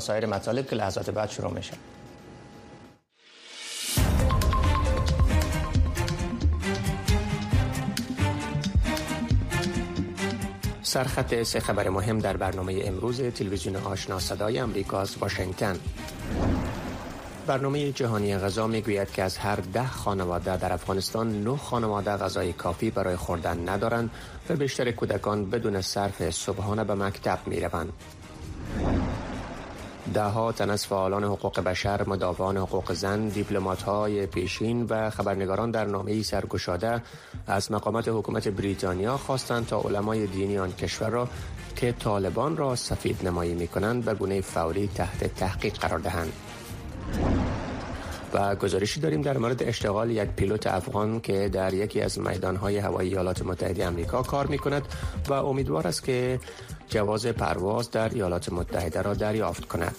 سایر مطالب که لحظات بعد شروع میشه سرخط سه خبر مهم در برنامه امروز تلویزیون آشنا صدای امریکا از واشنگتن برنامه جهانی غذا می‌گوید که از هر ده خانواده در افغانستان نه خانواده غذای کافی برای خوردن ندارند و بیشتر کودکان بدون صرف صبحانه به مکتب می روند. ده ها تن از فعالان حقوق بشر، مدافعان حقوق زن، دیپلمات های پیشین و خبرنگاران در نامه سرگشاده از مقامات حکومت بریتانیا خواستند تا علمای دینی آن کشور را که طالبان را سفید نمایی می کنند به گونه فوری تحت تحقیق قرار دهند. و گزارشی داریم در مورد اشتغال یک پیلوت افغان که در یکی از میدانهای هوایی ایالات متحده آمریکا کار می کند و امیدوار است که جواز پرواز در ایالات متحده را دریافت کند.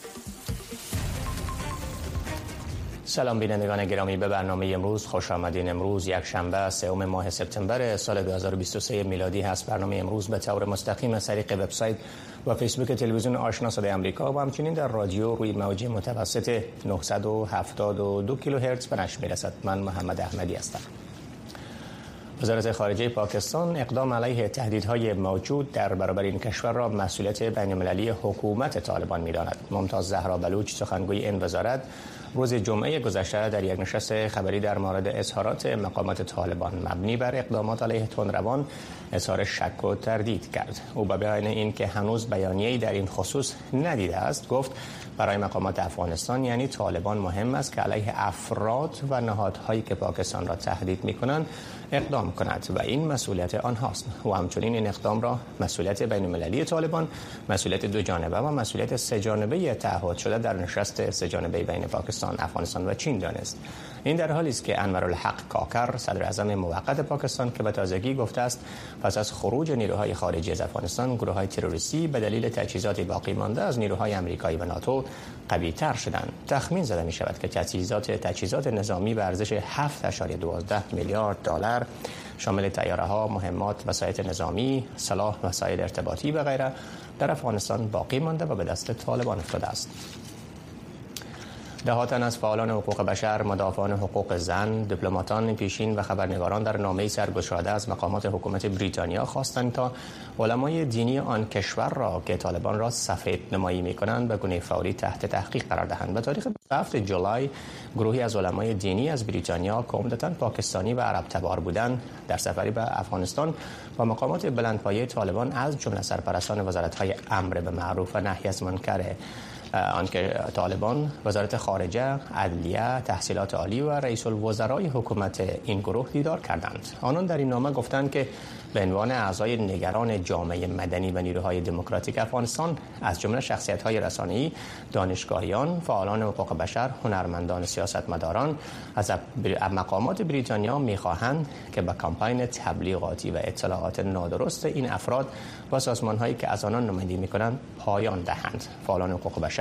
سلام بینندگان گرامی به برنامه امروز خوش آمدین امروز یک شنبه سوم ماه سپتامبر سال 2023 میلادی هست برنامه امروز به طور مستقیم از طریق وبسایت و فیسبوک تلویزیون آشنا صدای آمریکا و همچنین در رادیو روی موجی متوسط 972 کیلوهرتز به نشر می‌رسد. من محمد احمدی هستم. وزارت خارجه پاکستان اقدام علیه تهدیدهای موجود در برابر این کشور را مسئولیت بین المللی حکومت طالبان می‌داند. ممتاز زهرا بلوچ سخنگوی این وزارت روز جمعه گذشته در یک نشست خبری در مورد اظهارات مقامات طالبان مبنی بر اقدامات علیه تندروان اظهار شک و تردید کرد. او به بیان این که هنوز بیانیه‌ای در این خصوص ندیده است گفت برای مقامات افغانستان یعنی طالبان مهم است که علیه افراد و نهادهایی که پاکستان را تهدید می کنند اقدام کند و این مسئولیت آنهاست و همچنین این اقدام را مسئولیت بین المللی طالبان مسئولیت دو جانبه و مسئولیت سه جانبه تعهد شده در نشست سه جانبه بین پاکستان افغانستان و چین دانست. این در حالی است که انور الحق کاکر صدر اعظم موقت پاکستان که به تازگی گفته است پس از خروج نیروهای خارجی از افغانستان گروه های تروریستی به دلیل تجهیزات باقی مانده از نیروهای آمریکایی و ناتو قوی تر شدند. تخمین زده می شود که تجهیزات تجهیزات نظامی به ارزش 7.12 میلیارد دلار شامل تیاره ها، مهمات، وسایل نظامی، سلاح، وسایل ارتباطی و غیره در افغانستان باقی مانده و به دست طالبان افتاده است. دهاتن از فعالان حقوق بشر، مدافعان حقوق زن، دیپلماتان پیشین و خبرنگاران در نامه سرگشاده از مقامات حکومت بریتانیا خواستند تا علمای دینی آن کشور را که طالبان را سفید نمایی می کنند به گونه فوری تحت تحقیق قرار دهند. به تاریخ 7 جولای گروهی از علمای دینی از بریتانیا که عمدتا پاکستانی و عرب تبار بودند در سفری به افغانستان با مقامات بلندپایه طالبان از جمله سرپرستان وزارت‌های امر به معروف و نهی از منکر آنکه طالبان وزارت خارجه عدلیه تحصیلات عالی و رئیس الوزرای حکومت این گروه دیدار کردند. آنان در این نامه گفتند که به عنوان اعضای نگران جامعه مدنی و نیروهای دموکراتیک افغانستان از جمله شخصیت های رسانه‌ای دانشگاهیان فعالان حقوق بشر هنرمندان سیاستمداران از مقامات بریتانیا می‌خواهند که به کمپاین تبلیغاتی و اطلاعات نادرست این افراد و سازمان هایی که از آنان نمایندگی می‌کنند پایان دهند. فعالان حقوق بشر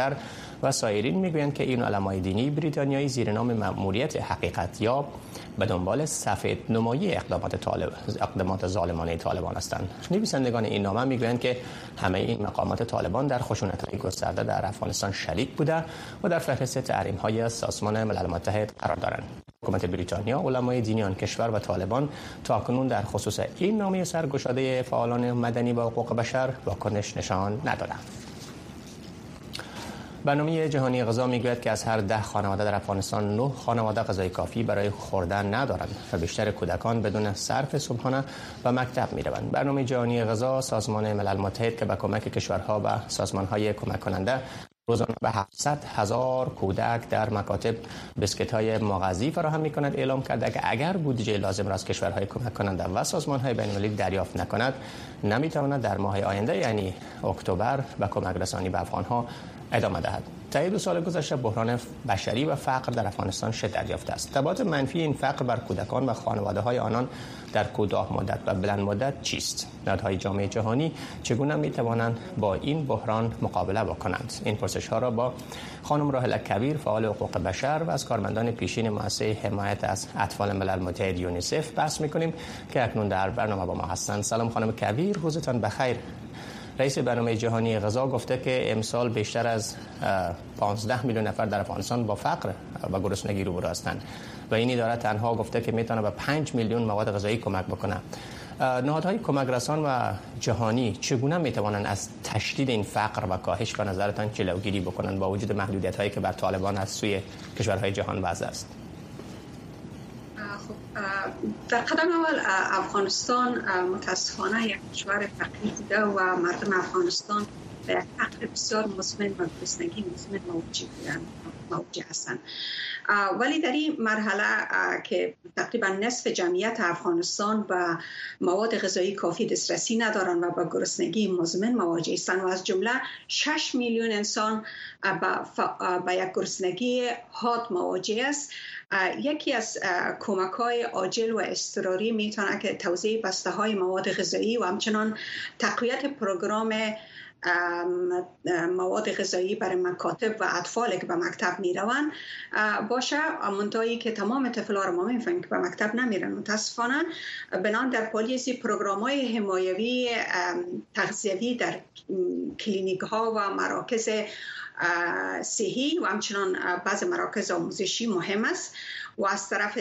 و سایرین می‌گویند که این علمای دینی بریتانیایی زیر نام مأموریت حقیقت یاب به دنبال سفید نمایی اقدامات طالب اقدامات ظالمانه طالبان هستند. نویسندگان این نامه می‌گویند که همه این مقامات طالبان در خشونت گسترده در افغانستان شریک بوده و در فهرست تحریم های سازمان ملل متحد قرار دارند. حکومت بریتانیا علمای دینی آن کشور و طالبان تا کنون در خصوص این نامه سرگشاده فعالان مدنی و حقوق بشر واکنش نشان ندادند. برنامه جهانی غذا می‌گوید که از هر ده خانواده در افغانستان نه خانواده غذای کافی برای خوردن ندارند و بیشتر کودکان بدون صرف صبحانه و مکتب می روند. برنامه جهانی غذا سازمان ملل متحد که به کمک کشورها و سازمانهای کمک کننده روزانه به 700 هزار کودک در مکاتب بسکت های مغذی فراهم می کند اعلام کرده که اگر بودجه لازم را از کشورهای کمک کننده و سازمان های بین المللی دریافت نکند نمی تواند در ماه آینده یعنی اکتبر به کمک رسانی به افغان ها ادامه دهد. طی دو سال گذشته بحران بشری و فقر در افغانستان شدت یافته است؟ تبعات منفی این فقر بر کودکان و خانواده های آنان در کوتاه مدت و بلند مدت چیست؟ نهادهای جامعه جهانی چگونه می توانند با این بحران مقابله بکنند؟ این پرسش ها را با خانم راهله کبیر فعال حقوق بشر و از کارمندان پیشین مؤسسه حمایت از اطفال ملل متحد یونیسف بحث می‌کنیم که اکنون در برنامه با ما هستند. سلام خانم کبیر روزتان بخیر. رئیس برنامه جهانی غذا گفته که امسال بیشتر از 15 میلیون نفر در افغانستان با فقر و گرسنگی روبرو هستند. و این اداره تنها گفته که می‌تونه به 5 میلیون مواد غذایی کمک بکنه. نهادهای کمک رسان و جهانی چگونه می‌توانند از تشدید این فقر و کاهش به نظرتان جلوگیری بکنند با وجود محدودیت هایی که بر طالبان از سوی کشورهای جهان وضع است؟ در قدم اول افغانستان متاسفانه یک کشور فقیر بوده و مردم افغانستان به فقر بسیار مزمن و گرسنگی مزمن مواجه هستند ولی در این مرحله که تقریبا نصف جمعیت افغانستان و مواد غذایی کافی دسترسی ندارند و با گرسنگی مزمن مواجه هستند و از جمله 6 میلیون انسان با یک گرسنگی حاد مواجه است. یکی از کمک های عاجل و استراری می‌تونه که توضیح بسته های مواد غذایی و همچنان تقویت پروگرام مواد غذایی برای مکاتب و اطفال که به مکتب می‌روند. باشه منتهایی که تمام طفلا رو ما می‌فهمیم که به مکتب نمیرن. متاسفانه بناءً در پالیسی پروگرام های حمایوی تغذیوی در کلینیک ها و مراکز صحی و همچنان بعض مراکز آموزشی مهم است. و از طرف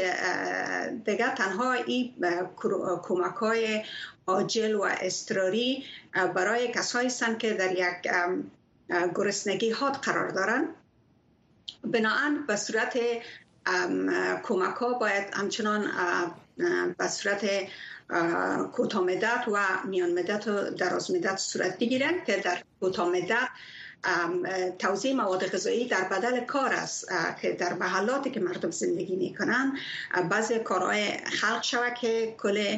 دیگر تنها این کمک های عاجل و استراری برای کسایی هستند که در یک گرسنگی حاد قرار دارند بناهن به صورت کمک ها باید همچنان به صورت کوتاه مدت و میان مدت و دراز مدت صورت بگیرند که در کوتاه مدت توزیع مواد غذایی در بدل کار است که در محلاتی که مردم زندگی می‌کنن بعضی کارهای خلق شود که کل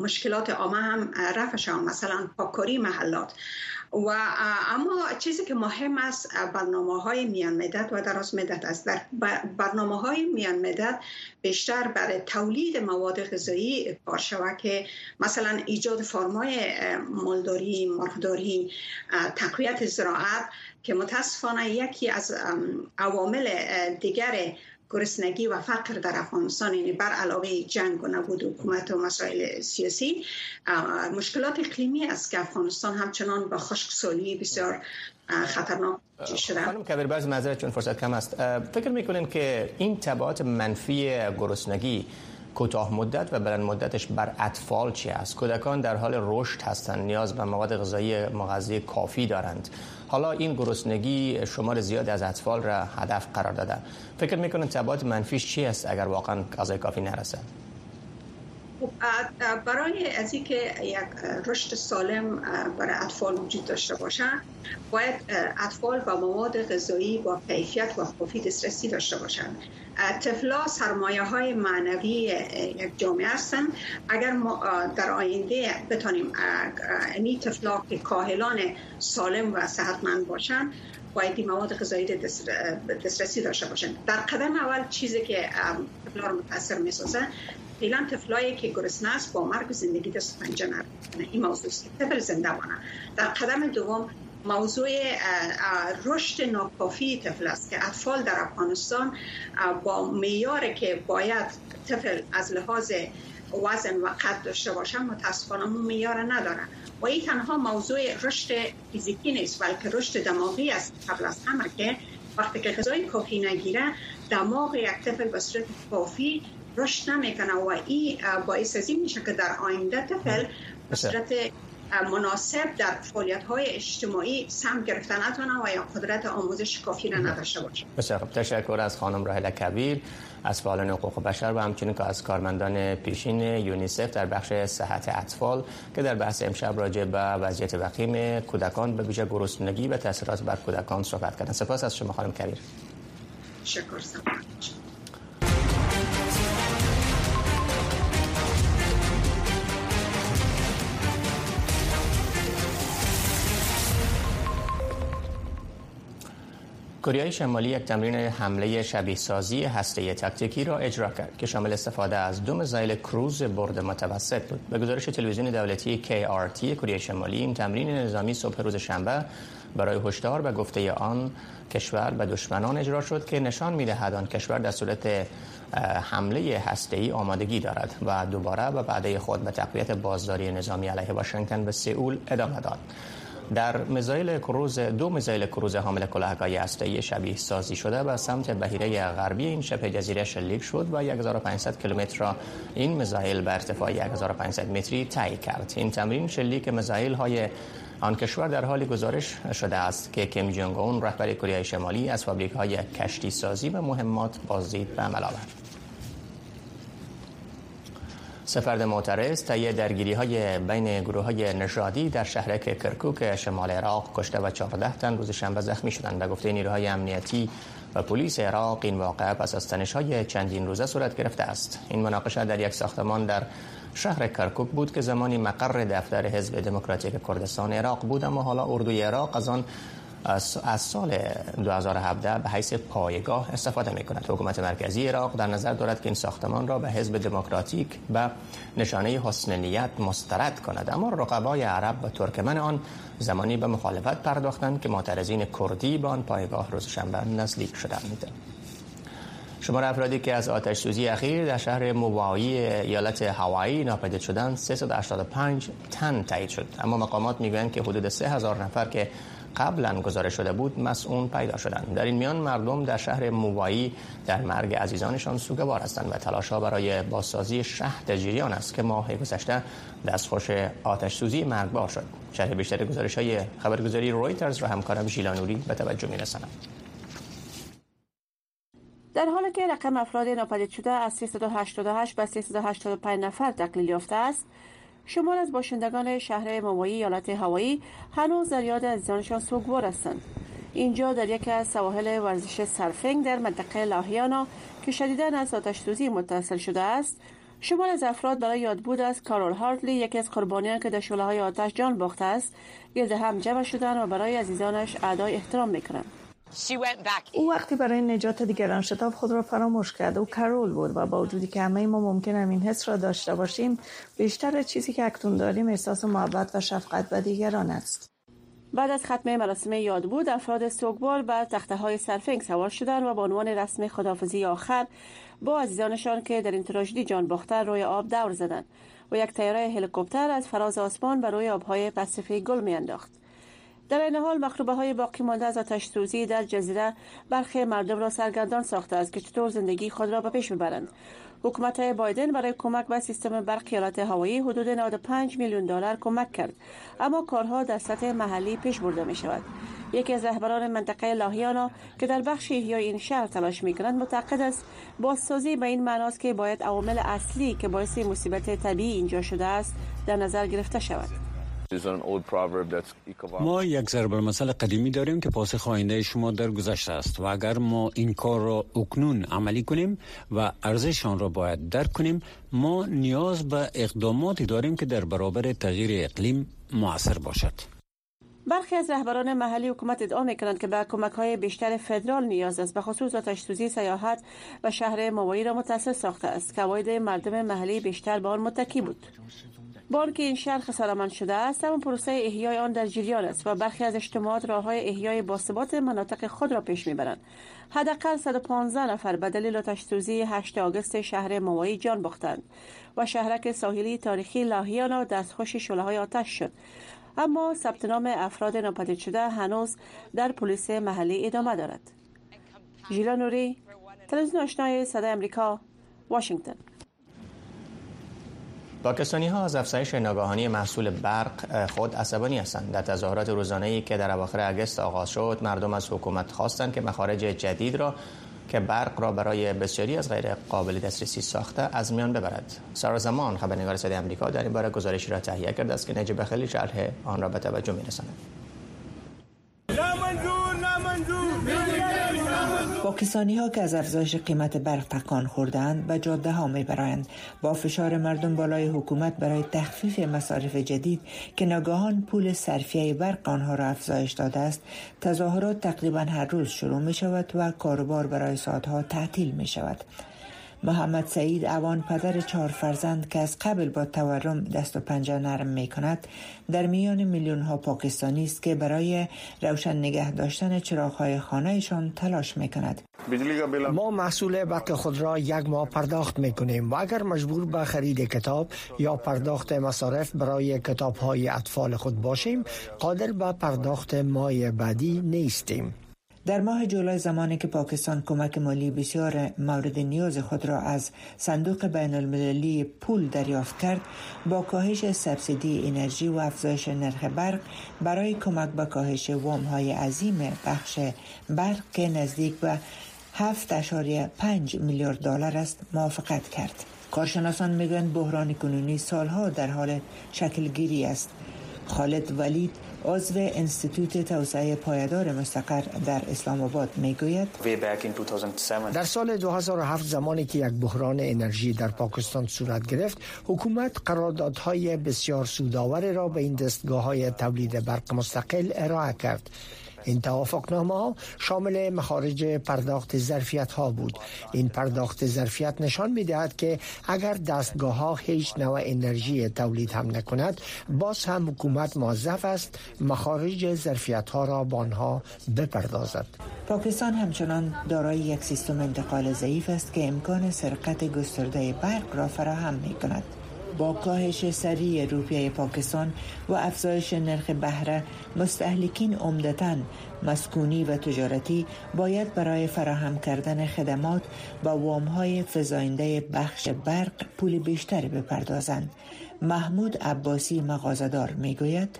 مشکلات عامه هم رفع شود مثلا پاکاری محلات. و اما چیزی که مهم است برنامه های میان مدت و دراز مدت است. در برنامه های میان مدت بیشتر برای تولید مواد غذایی کار شود که مثلا ایجاد فرمای مالداری مرغداری تقویت زراعت که متاسفانه یکی از عوامل دیگر گرسنگی و فقر در افغانستان یعنی بر علاوه جنگ و نبود حکومت و مسائل سیاسی مشکلات اقلیمی است که افغانستان همچنان با خشکسالی بسیار خطرناک شده. خانم کبیر بعض معذرت چون فرصت کم است. فکر می‌کنین که این تبعات منفی گرسنگی کوتاه مدت و بلند مدتش بر اطفال چی است؟ کودکان در حال رشد هستند نیاز به مواد غذایی مغذی کافی دارند. حالا این گرسنگی شمار زیاد از اطفال را هدف قرار داده فکر می‌کنن تبعات منفیش چی است اگر واقعا غذای کافی نرسه خب، برای از اینکه یک رشد سالم برای اطفال وجود داشته باشه باید اطفال با مواد غذایی با کیفیت و کافی دسترسی داشته باشند. طفلا سرمایه های معنوی یک جامعه هستند اگر ما در آینده بتانیم این طفلا که کاهلان سالم و صحتمند باشند باید این مواد غذایی دسترسی داشته باشند در قدم اول چیزی که طفلا رو متاثر می‌سازه فعلا طفلایی که گرسنه است با مرگ زندگی دست پنجه این موضوع است. طفل زنده مانه در قدم دوم موضوع رشد ناکافی طفل است که اطفال در افغانستان با میار که باید طفل از لحاظ وزن و قد داشته باشن متاسفانه اون میار ندارن و این تنها موضوع رشد فیزیکی نیست بلکه رشد دماغی است قبل از همه که وقتی که غذای کافی نگیره دماغ یک طفل به صورت کافی رشد نمی‌کنه و این باعث از این میشه که در آینده طفل به صورت مناسب در فعالیت های اجتماعی سم گرفتن نتونه و یا قدرت آموزش کافی را نداشته باشه بسیار تشکر از خانم راهل کبیر از فعالان حقوق بشر و همچنین که از کارمندان پیشین یونیسف در بخش صحت اطفال که در بحث امشب راجع به وضعیت وخیم کودکان به ویژه گرسنگی و تاثیرات بر کودکان صحبت کردن. سپاس از شما خانم کبیر. شکر کره شمالی یک تمرین حمله شبیه سازی هسته تکتیکی را اجرا کرد که شامل استفاده از دو میزایل کروز برد متوسط بود. به گزارش تلویزیون دولتی KRT کره شمالی این تمرین نظامی صبح روز شنبه برای هشدار به گفته آن کشور به دشمنان اجرا شد که نشان می‌دهد آن کشور در صورت حمله ای آمادگی دارد و دوباره به بعد خود به تقویت بازداری نظامی علیه واشنگتن به سئول ادامه داد. در میزایل کروز دو میزایل کروز حامل کلاهگاه هسته‌ای شبیه سازی شده به سمت بهیره غربی این شبه جزیره شلیک شد و 1500 کیلومتر را این میزایل به ارتفاع 1500 متری طی کرد. این تمرین شلیک میزایل های آن کشور در حال گزارش شده است که کیم جونگ اون رهبر کره شمالی از فابریک های کشتی سازی و مهمات بازدید به عمل سفرد معترض طی درگیری های بین گروه های نژادی در شهرک کرکوک شمال عراق کشته و 14 تن روز شنبه زخمی شدند به گفته نیروهای امنیتی و پلیس عراق این واقعه پس از تنش های چندین روزه صورت گرفته است. این مناقشه در یک ساختمان در شهر کرکوک بود که زمانی مقر دفتر حزب دموکراتیک کردستان عراق بود اما حالا اردوی عراق از آن از سال 2017 به حیث پایگاه استفاده می کند. حکومت مرکزی عراق در نظر دارد که این ساختمان را به حزب دموکراتیک به نشانه حسن نیت مسترد کند اما رقبای عرب و ترکمن آن زمانی به مخالفت پرداختند که معترضین کردی به آن پایگاه روز شنبه نزدیک شدند. شمار افرادی که از آتش سوزی اخیر در شهر موایی ایالت هوایی ناپدید شدند 385 تن تایید شد اما مقامات می‌گویند که حدود 3000 نفر که قبلا گزارش شده بود مسئول پیدا شدند در این میان مردم در شهر موایی در مرگ عزیزانشان سوگوار هستند و تلاش ها برای بازسازی شهر جریان است که ماه گذشته دستخوش آتش سوزی مرگبار شد. شرح بیشتر گزارش های خبرگزاری رویترز را همکارم ژیلانوری به توجه میرسانم در حالی که رقم افراد ناپدید شده از 388 به 385 نفر تقلیل یافته است شمار از باشندگان شهر موایی ایالت هوایی هنوز در یاد عزیزانشان سوگوار هستند. اینجا در یکی از سواحل ورزش سرفنگ در منطقه لاهیانا که شدیدا از آتش متصل شده است شمار از افراد برای یاد بود از کارول هارتلی یکی از قربانیان که در شعله های آتش جان باخته است گرد هم جمع شدن و برای عزیزانش ادای احترام می‌کنند. او وقتی برای نجات دیگران شتاب خود را فراموش کرد او کرول بود و با وجودی که همه ما ممکن این حس را داشته باشیم بیشتر چیزی که اکنون داریم احساس محبت و شفقت به دیگران است. بعد از ختم مراسم یاد بود افراد سوگوار بر تخته های سرفنگ سوار شدند و به عنوان رسم خدافزی آخر با عزیزانشان که در این تراژدی جان باخته روی آب دور زدند و یک تیاره هلیکوپتر از فراز آسمان بر روی آبهای پاسیفیک گل میانداخت. در این حال مخروبه های باقی مانده از آتش سوزی در جزیره برخی مردم را سرگردان ساخته است که چطور زندگی خود را به پیش ببرند حکومت بایدن برای کمک به سیستم برق ایالت هوایی حدود 95 میلیون دلار کمک کرد اما کارها در سطح محلی پیش برده می شود یکی از رهبران منطقه لاهیانا که در بخش احیای این شهر تلاش می کنند معتقد است بازسازی به این معناست که باید عوامل اصلی که باعث مصیبت طبیعی اینجا شده است در نظر گرفته شود. ما یک ضرب المثل قدیمی داریم که پاسخ آینده شما در گذشته است و اگر ما این کار را اکنون عملی کنیم و ارزش آن را باید درک کنیم ما نیاز به اقداماتی داریم که در برابر تغییر اقلیم موثر باشد. برخی از رهبران محلی حکومت ادعا می کنند که به کمک های بیشتر فدرال نیاز است به خصوص آتش سوزی سیاحت و شهر موایی را متاثر ساخته است. که مردم محلی بیشتر به آن متکی بود. که این شهر خسارمند شده است اما پروسه احیای آن در جریان است و برخی از اجتماعات راه های احیای باثبات مناطق خود را پیش می‌برند. حداقل 115 نفر به دلیل آتش سوزی 8 آگوست شهر موایی جان باختند و شهرک ساحلی تاریخی لاهیانا دستخوش شعله های آتش شد. اما ثبت نام افراد ناپدید شده هنوز در پلیس محلی ادامه دارد. ژیلا نوری تلویزیون آشنای صدای امریکا واشنگتن. پاکستانی ها از افزایش ناگهانی محصول برق خود عصبانی هستند. در تظاهرات روزانه که در اواخر اگست آغاز شد مردم از حکومت خواستند که مخارج جدید را که برق را برای بسیاری از غیر قابل دسترسی ساخته از میان ببرد. سارا زمان خبرنگار صدای آمریکا در این باره گزارشی را تهیه کرده است که نجیب خیلی شرح آن را به توجه می‌رساند. پاکستانی ها که از افزایش قیمت برق تکان خوردند و جاده ها می برایند با فشار مردم بالای حکومت برای تخفیف مصارف جدید که ناگهان پول صرفیه برق آنها را افزایش داده است تظاهرات تقریبا هر روز شروع می شود و کاروبار برای ساعتها تعطیل می شود محمد سعید اوان پدر چهار فرزند که از قبل با تورم دست و پنجه نرم می کند در میان میلیون ها پاکستانی است که برای روشن نگه داشتن چراغ های خانهشان تلاش می کند ما محصول برق خود را یک ماه پرداخت می کنیم و اگر مجبور به خرید کتاب یا پرداخت مصارف برای کتاب های اطفال خود باشیم قادر به پرداخت ماه بعدی نیستیم. در ماه جولای زمانی که پاکستان کمک مالی بسیار مورد نیاز خود را از صندوق بین المللی پول دریافت کرد با کاهش سبسیدی انرژی و افزایش نرخ برق برای کمک به کاهش وام های عظیم بخش برق که نزدیک به 7.5 میلیارد دلار است موافقت کرد. کارشناسان می‌گویند بحران کنونی سالها در حال شکلگیری است. خالد ولید عضو انستیتوت توسعه پایدار مستقر در اسلام آباد می‌گوید در سال 2007 زمانی که یک بحران انرژی در پاکستان صورت گرفت حکومت قراردادهای بسیار سودآور را به این دستگاه های تولید برق مستقل ارائه کرد. این توافقنامه ها شامل مخارج پرداخت ظرفیت ها بود. این پرداخت ظرفیت نشان می دهد که اگر دستگاه ها هیچ نوع انرژی تولید هم نکند باز هم حکومت موظف است مخارج ظرفیت ها را با آنها بپردازد. پاکستان همچنان دارای یک سیستم انتقال ضعیف است که امکان سرقت گسترده برق را فراهم می کند با کاهش سریع روپیه پاکستان و افزایش نرخ بهره مستهلکین عمدتا مسکونی و تجارتی باید برای فراهم کردن خدمات با وامهای فزاینده بخش برق پول بیشتری بپردازند. محمود عباسی مغازدار می‌گوید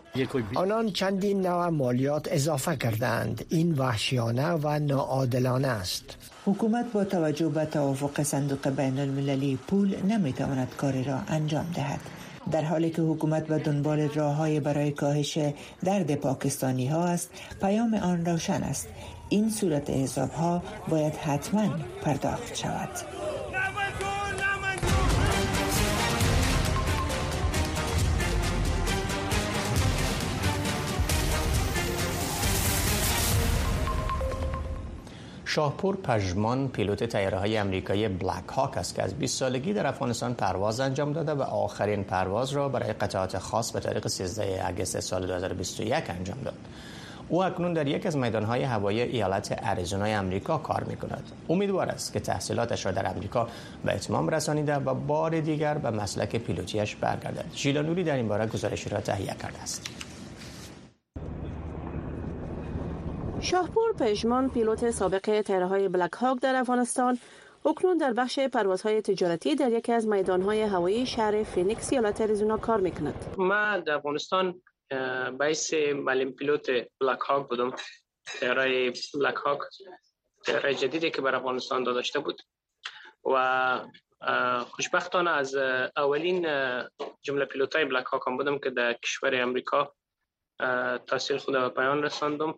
آنان چندین نوع مالیات اضافه کردند این وحشیانه و ناعادلانه است. حکومت با توجه به توافق صندوق بین المللی پول نمی‌تواند کاری را انجام دهد. در حالی که حکومت به دنبال راه های برای کاهش درد پاکستانی ها است پیام آن روشن است. این صورت حساب ها باید حتما پرداخت شود. شاهپور پژمان پیلوت تیاره های امریکایی بلک هاک است که از 20 سالگی در افغانستان پرواز انجام داده و آخرین پرواز را برای قطعات خاص به تاریخ 13 اگست سال 2021 انجام داد. او اکنون در یک از میدانهای هوایی ایالت اریزونای امریکا کار می کند. امیدوار است که تحصیلاتش را در امریکا به اتمام رسانیده و بار دیگر به مسلک پیلوتیش برگردد. ژیلا نوری در این باره گزارشی را تهیه کرده است. شاهپور پژمان پیلوت سابق طیاره های Black Hawk در افغانستان. اکنون در بخش پروازهای تجارتی در یکی از میدانهای هوایی شهر فینیکس ایالت اریزونا کار می‌کند. ما در افغانستان باعث معلم پیلوت بلک هاک بودم. تیرهای بلک هاک تیرهای جدیدی که بر افغانستان داشته بود. و خوشبختانه از اولین جمله پیلوت های بلک هاک بودم که در کشور امریکا تحصیل خود به پایان رساندم.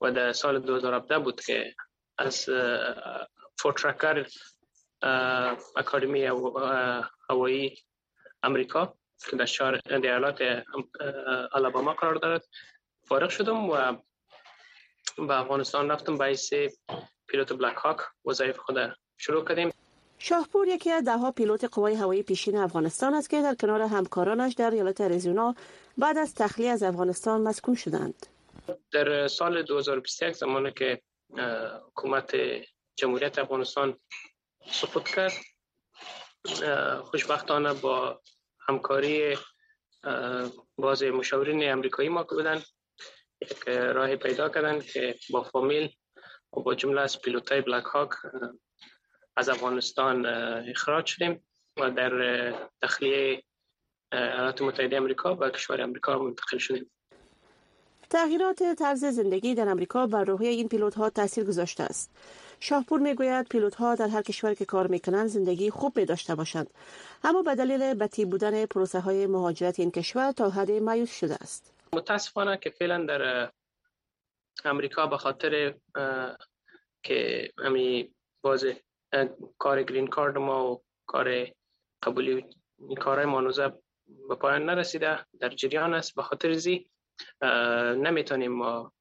و در سال 2017 بود که از فورترکر اکادمی هوایی امریکا که در شهر ایالات آلاباما قرار دارد فارغ شدم و به افغانستان رفتم باعث پیلوت بلک هاک وظایف خود شروع کردیم شاهپور یکی از دهها پیلوت قوای هوایی پیشین افغانستان است که در کنار همکارانش در ایالت اریزونا بعد از تخلیه از افغانستان مسکون شدند. در سال 2021 زمانی که حکومت جمهوریت افغانستان سقوط کرد خوشبختانه با همکاری باز مشاورین امریکایی ما که بودن یک راه پیدا کردن که با فامیل و با جمله از پیلوتای بلک هاک از افغانستان اخراج شدیم و در تخلیه ایالات متحده امریکا و کشور امریکا منتقل شدیم. تغییرات طرز زندگی در امریکا بر روحیه این پیلوت ها تاثیر گذاشته است. شاهپور می‌گوید پیلوت ها در هر کشور که کار می‌کنند زندگی خوب می داشته باشند. اما به دلیل بطی بودن پروسه های مهاجرت این کشور تا حد مایوس شده است. متاسفانه که فعلا در امریکا به خاطر که امی باز کار گرین کارد ما و کار قبولی کارهای مانوزه به پایان نرسیده در جریان است. به خاطر زی نمی‌تونیم ما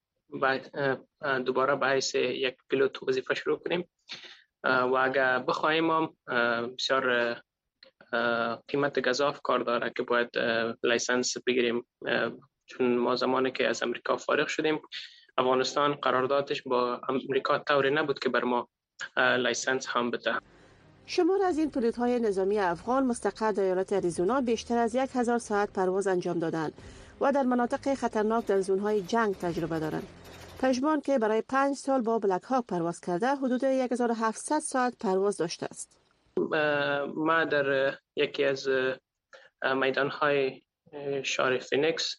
دوباره به یک پیلوت وظیفه شروع کنیم. و اگر بخواهیم ما بسیار قیمت گزاف کار داره که باید license بگیریم. چون ما زمانی که از امریکا فارغ شدیم افغانستان قراردادش با امریکا طوری نبود که بر ما license هم بده. شمار از این های نظامی افغان مستقر در ایالت اریزونا بیشتر از یک هزار ساعت پرواز انجام دادند. و در مناطق خطرناک در زونهای جنگ تجربه دارند. پژمان که برای پنج سال با بلک هاک پرواز کرده حدود 1700 ساعت پرواز داشته است. ما در یکی از میدان های شهر فینکس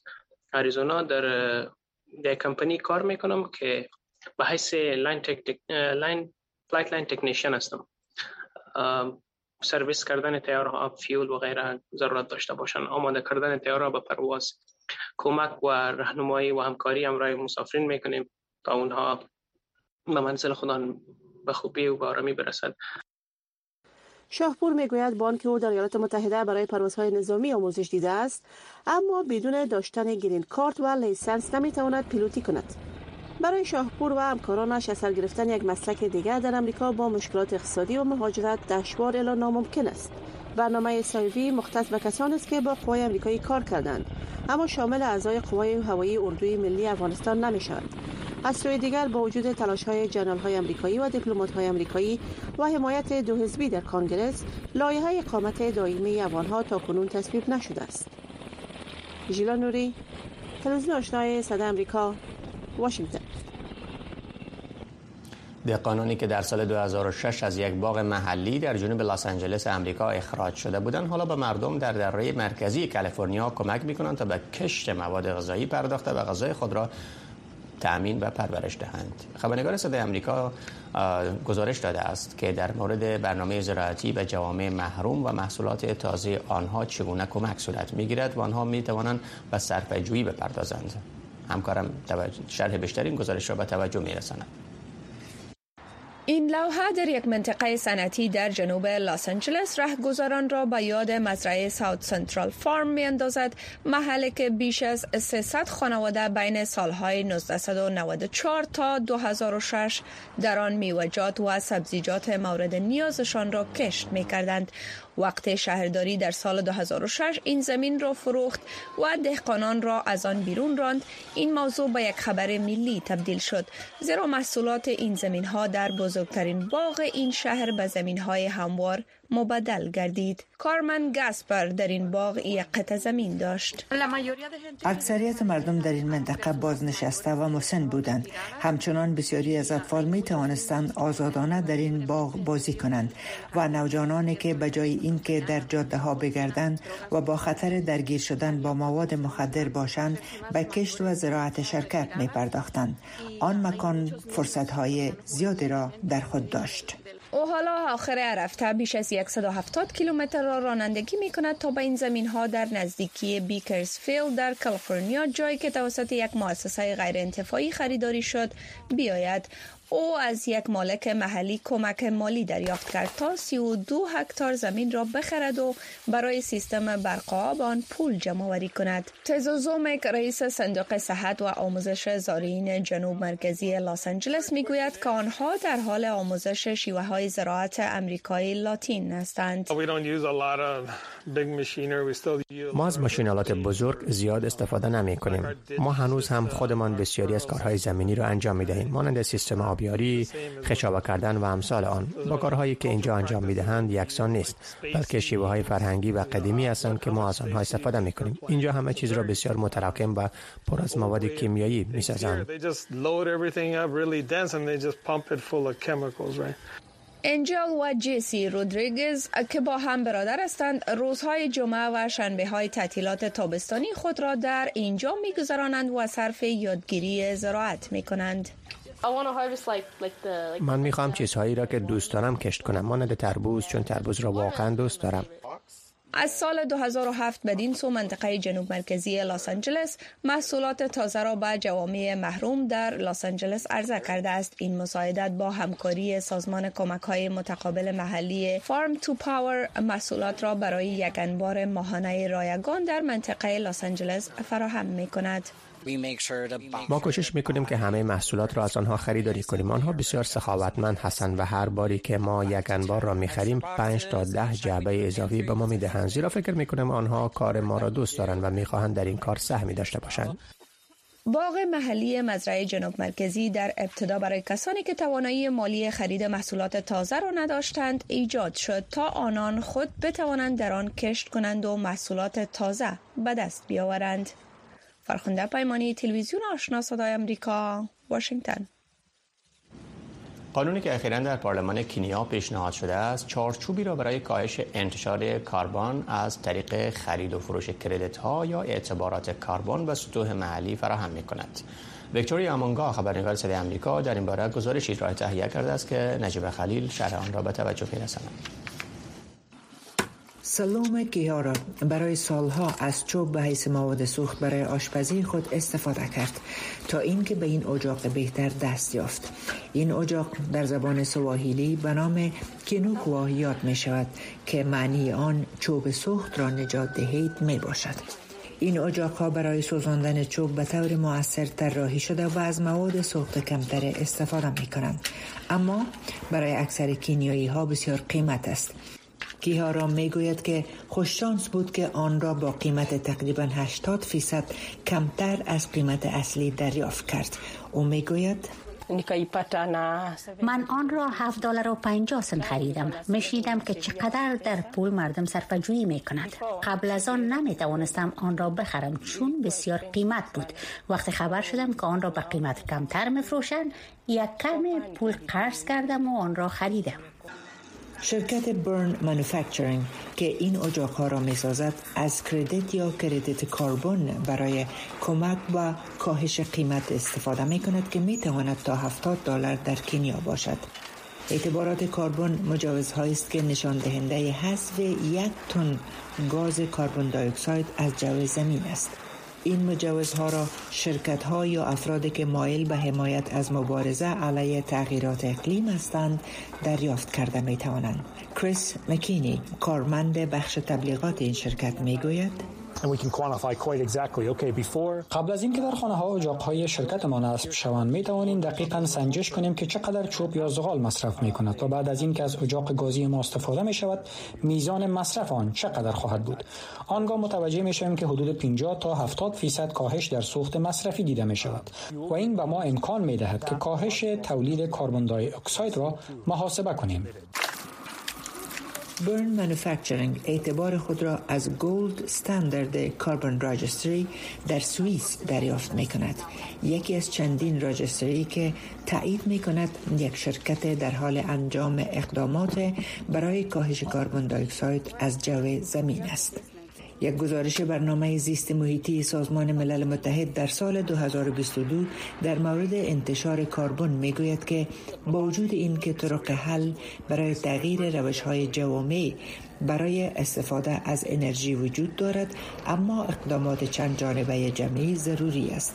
اریزونا در در کمپانی کار می‌کنم که به حیث line. flight line technician هستم سرویس کردن طیاره‌ها fuel و غیره ضرورت داشته باشن آماده کردن طیاره‌ها به پرواز کمک و راهنمایی و همکاری همراه مسافرین می‌کنیم تا اونها به منزل خودان به خوبی و به برسد شاهپور می‌گوید با آنکه او در ایالات متحده برای پروازهای نظامی آموزش دیده است اما بدون داشتن green card و license نمی‌تواند پیلوتی کند. برای شاهپور و همکارانش از سر گرفتن یک مسلک دیگر در امریکا با مشکلات اقتصادی و مهاجرت دشوار الا ناممکن است. برنامه سایوی مختص به کسانی است که با قوای امریکایی کار کردند. اما شامل اعضای قوای هوایی اردوی ملی افغانستان نمی شود از سوی دیگر با وجود تلاش های جنرال های امریکایی و دیپلمات های امریکایی و حمایت دو حزبی در کانگرس لایه های اقامت دائمی ها تا کنون تصویب نشده است. ژیلا نوری تلویزیون آشنای صدا امریکا واشنگتن. قانونی که در سال 2006 از یک باغ محلی در جنوب لس آنجلس امریکا اخراج شده بودند حالا به مردم در دره مرکزی کالیفرنیا کمک می‌کنند تا به کشت مواد غذایی پرداخته و غذای خود را تأمین و پرورش دهند خبرنگار صدای امریکا گزارش داده است که در مورد برنامه زراعتی به جوامع محروم و محصولات تازه آنها چگونه کمک صورت می‌گیرد و آنها می توانند به صرفه جویی بپردازند همکارم شرح بیشتر این گزارش را به توجه می رساند. این لوحه در یک منطقه صنعتی در جنوب لس آنجلس رهگذران را به یاد مزرعه ساوت سنترال فارم می اندازد محلی که بیش از 300 خانواده بین سالهای 1994 تا 2006 در آن میوجات و سبزیجات مورد نیازشان را کشت می کردند وقت شهرداری در سال 2006 این زمین را فروخت و دهقانان را از آن بیرون راند. این موضوع به یک خبر ملی تبدیل شد. زیرا محصولات این زمین ها در بزرگترین باغ این شهر به زمین های هموار مبدل گردید. کارمن گاسپر در این باغ یک قطع زمین داشت اکثریت مردم در این منطقه بازنشسته و مسن بودند. همچنان بسیاری از اطفال می توانستند آزادانه در این باغ بازی کنند و نوجوانانی که به جای اینکه در جاده ها بگردند و با خطر درگیر شدن با مواد مخدر باشند به کشت و زراعت شرکت می پرداختند آن مکان فرصت های زیادی را در خود داشت. او حالا آخر رفته بیش از 170 کیلومتر را رانندگی می کند تا به این زمین ها در نزدیکی بیکرزفیلد در کالیفرنیا جایی که توسط یک مؤسسه غیر انتفاعی خریداری شد بیاید. او از یک مالک محلی کمک مالی دریافت کرد تا 32 هکتار زمین را بخرد و برای سیستم برق آن پول جمع آوری کند. تزوزومک رئیس صندوق صحت و آموزش زارین جنوب مرکزی لس آنجلس می‌گوید که آنها در حال آموزش شیوه های زراعت امریکایی لاتین هستند. ما از ماشینالات بزرگ زیاد استفاده نمی کنیم. ما هنوز هم خودمان بسیاری از کارهای زمینی را انجام می دهیم. مانند سیستم آبیاری، خشابه کردن و امثال آن. با کارهایی که اینجا انجام می دهند یکسان نیست، بلکه شیوه های فرهنگی و قدیمی هستند که ما از آنها استفاده می کنیم. اینجا همه چیز را بسیار متراکم و پر از مواد کیمیایی می سازند. انجل و جیسی رودریگز که با هم برادر هستند روزهای جمعه و شنبه های تعطیلات تابستانی خود را در اینجا میگذرانند و صرف یادگیری زراعت می کنند. من می‌خوام چیزهایی را که دوست دارم کشت کنم. مانند تربوز چون تربوز را واقعا دوست دارم. از سال 2007 بدین سو منطقه جنوب مرکزی لس آنجلس محصولات تازه را به جوامع محروم در لس آنجلس عرضه کرده است. این مساعدت با همکاری سازمان کمک های متقابل محلی فارم تو پاور محصولات را برای یک انبار ماهانه رایگان در منطقه لس آنجلس فراهم می کند ما کوشش می‌کنیم که همه محصولات را از آنها خریداری کنیم. آنها بسیار سخاوتمند هستند و هر باری که ما یک انبار را می‌خریم پنج تا ده جعبه اضافی به ما می‌دهند. زیرا فکر می‌کنیم آنها کار ما را دوست دارند و می‌خواهند در این کار سهمی داشته باشند. باغ محلی مزرعه جنوب مرکزی در ابتدا برای کسانی که توانایی مالی خرید محصولات تازه را نداشتند ایجاد شد تا آنان خود بتوانند در آن کشت کنند و محصولات تازه به دست بیاورند. فرخنده پیمانی تلویزیون آشنا صدای امریکا واشنگتن. قانونی که اخیرا در پارلمان کینیا پیشنهاد شده است چارچوبی را برای کاهش انتشار کربن از طریق خرید و فروش کردیت ها یا اعتبارات کربن به سطوح محلی فراهم می کند ویکتوریا امونگا خبرنگار صدای آمریکا در این باره گزارشی را تهیه کرده است که نجیب خلیل شرح آن را به توجه می‌رساند. سلوم گیارا برای سالها از چوب به حیث مواد سوخت برای آشپزی خود استفاده کرد تا اینکه به این اجاق بهتر دست یافت. این اجاق در زبان سواهیلی به نام کینوکوا یاد می شود که معنی آن چوب سوخت را نجات دهید می باشد. این اجاق ها برای سوزاندن چوب به طور مؤثر طراحی شده و از مواد سوخت کمتر استفاده می کنند. اما برای اکثر کینیایی ها بسیار قیمت است. کیهارام می‌گوید که خوششانس بود که آن را با قیمت تقریبا 80 فیصد کمتر از قیمت اصلی دریافت کرد. او می‌گوید من آن را 7 دلار و 50 سنت خریدم. میشنیدم که چقدر در پول مردم صرفه می کند قبل از آن نمی توانستم آن را بخرم چون بسیار قیمت بود. وقتی خبر شدم که آن را به قیمت کمتر میفروشند یک کمی پول قرض کردم و آن را خریدم. شرکت برن مانوفکچرینگ که این اجاق ها را می سازد از کردیت یا کردیت کربن برای کمک و کاهش قیمت استفاده می کند که می تواند تا 70 دلار در کنیا باشد. اعتبارات کربن مجوزهایی است که نشان دهنده حذف یک تن گاز کربن دی از جو زمین است. این مجوزها را شرکت ها یا افرادی که مایل به حمایت از مبارزه علیه تغییرات اقلیم هستند دریافت کرده می توانند. کریس مکینی کارمند بخش تبلیغات این شرکت می گوید قبل از اینکه در خانه ها اجاق های شرکت ما نصب شوند می توانیم دقیقا سنجش کنیم که چقدر چوب یا زغال مصرف می کند و بعد از اینکه از اجاق گازی ما استفاده می شود میزان مصرف آن چقدر خواهد بود. آنگاه متوجه می شویم که حدود 50 تا 70 فیصد کاهش در سوخت مصرفی دیده می شود و این به ما امکان می دهد که کاهش تولید کربن دی اکساید را محاسبه کنیم. برن مانوفکچرینگ اعتبار خود را از گولد استاندارد کاربن راجستری در سوئیس دریافت می کند. یکی از چندین راجستری که تایید می کند یک شرکت در حال انجام اقدامات برای کاهش کربن دی اکساید از جو زمین است. یک گزارش برنامه زیست محیطی سازمان ملل متحد در سال 2022 در مورد انتشار کربن می‌گوید که با وجود این که طرق حل برای تغییر روش های جوامع برای استفاده از انرژی وجود دارد اما اقدامات چند جانبه جمعی ضروری است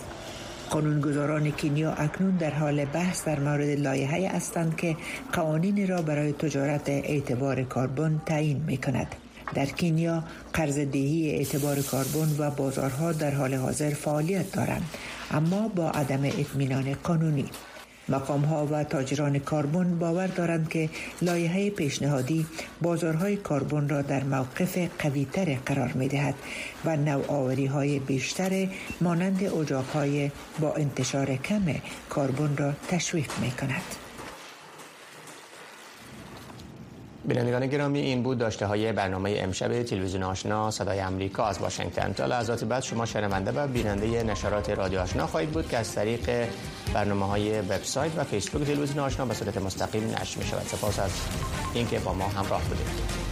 قانونگذاران کینیا اکنون در حال بحث در مورد لایحه هستند که قوانین را برای تجارت اعتبار کربن تعیین می کند. در کینیا قرض دهی اعتبار کربن و بازارها در حال حاضر فعالیت دارند اما با عدم اطمینان قانونی مقام ها و تاجران کربن باور دارند که لایحه پیشنهادی بازارهای کربن را در موقف قویتر قرار می دهد و نوآوری های بیشتر مانند اجاق های با انتشار کم کربن را تشویق می کند. بینندگان گرامی این بود داشته های برنامه امشب تلویزیون آشنا صدای امریکا از واشنگتن. تا لحظات بعد شما شنونده و بیننده نشرات رادیو آشنا خواهید بود که از طریق برنامه های وبسایت و فیسبوک تلویزیون آشنا به صورت مستقیم نشر می شود سپاس از اینکه با ما همراه بودید.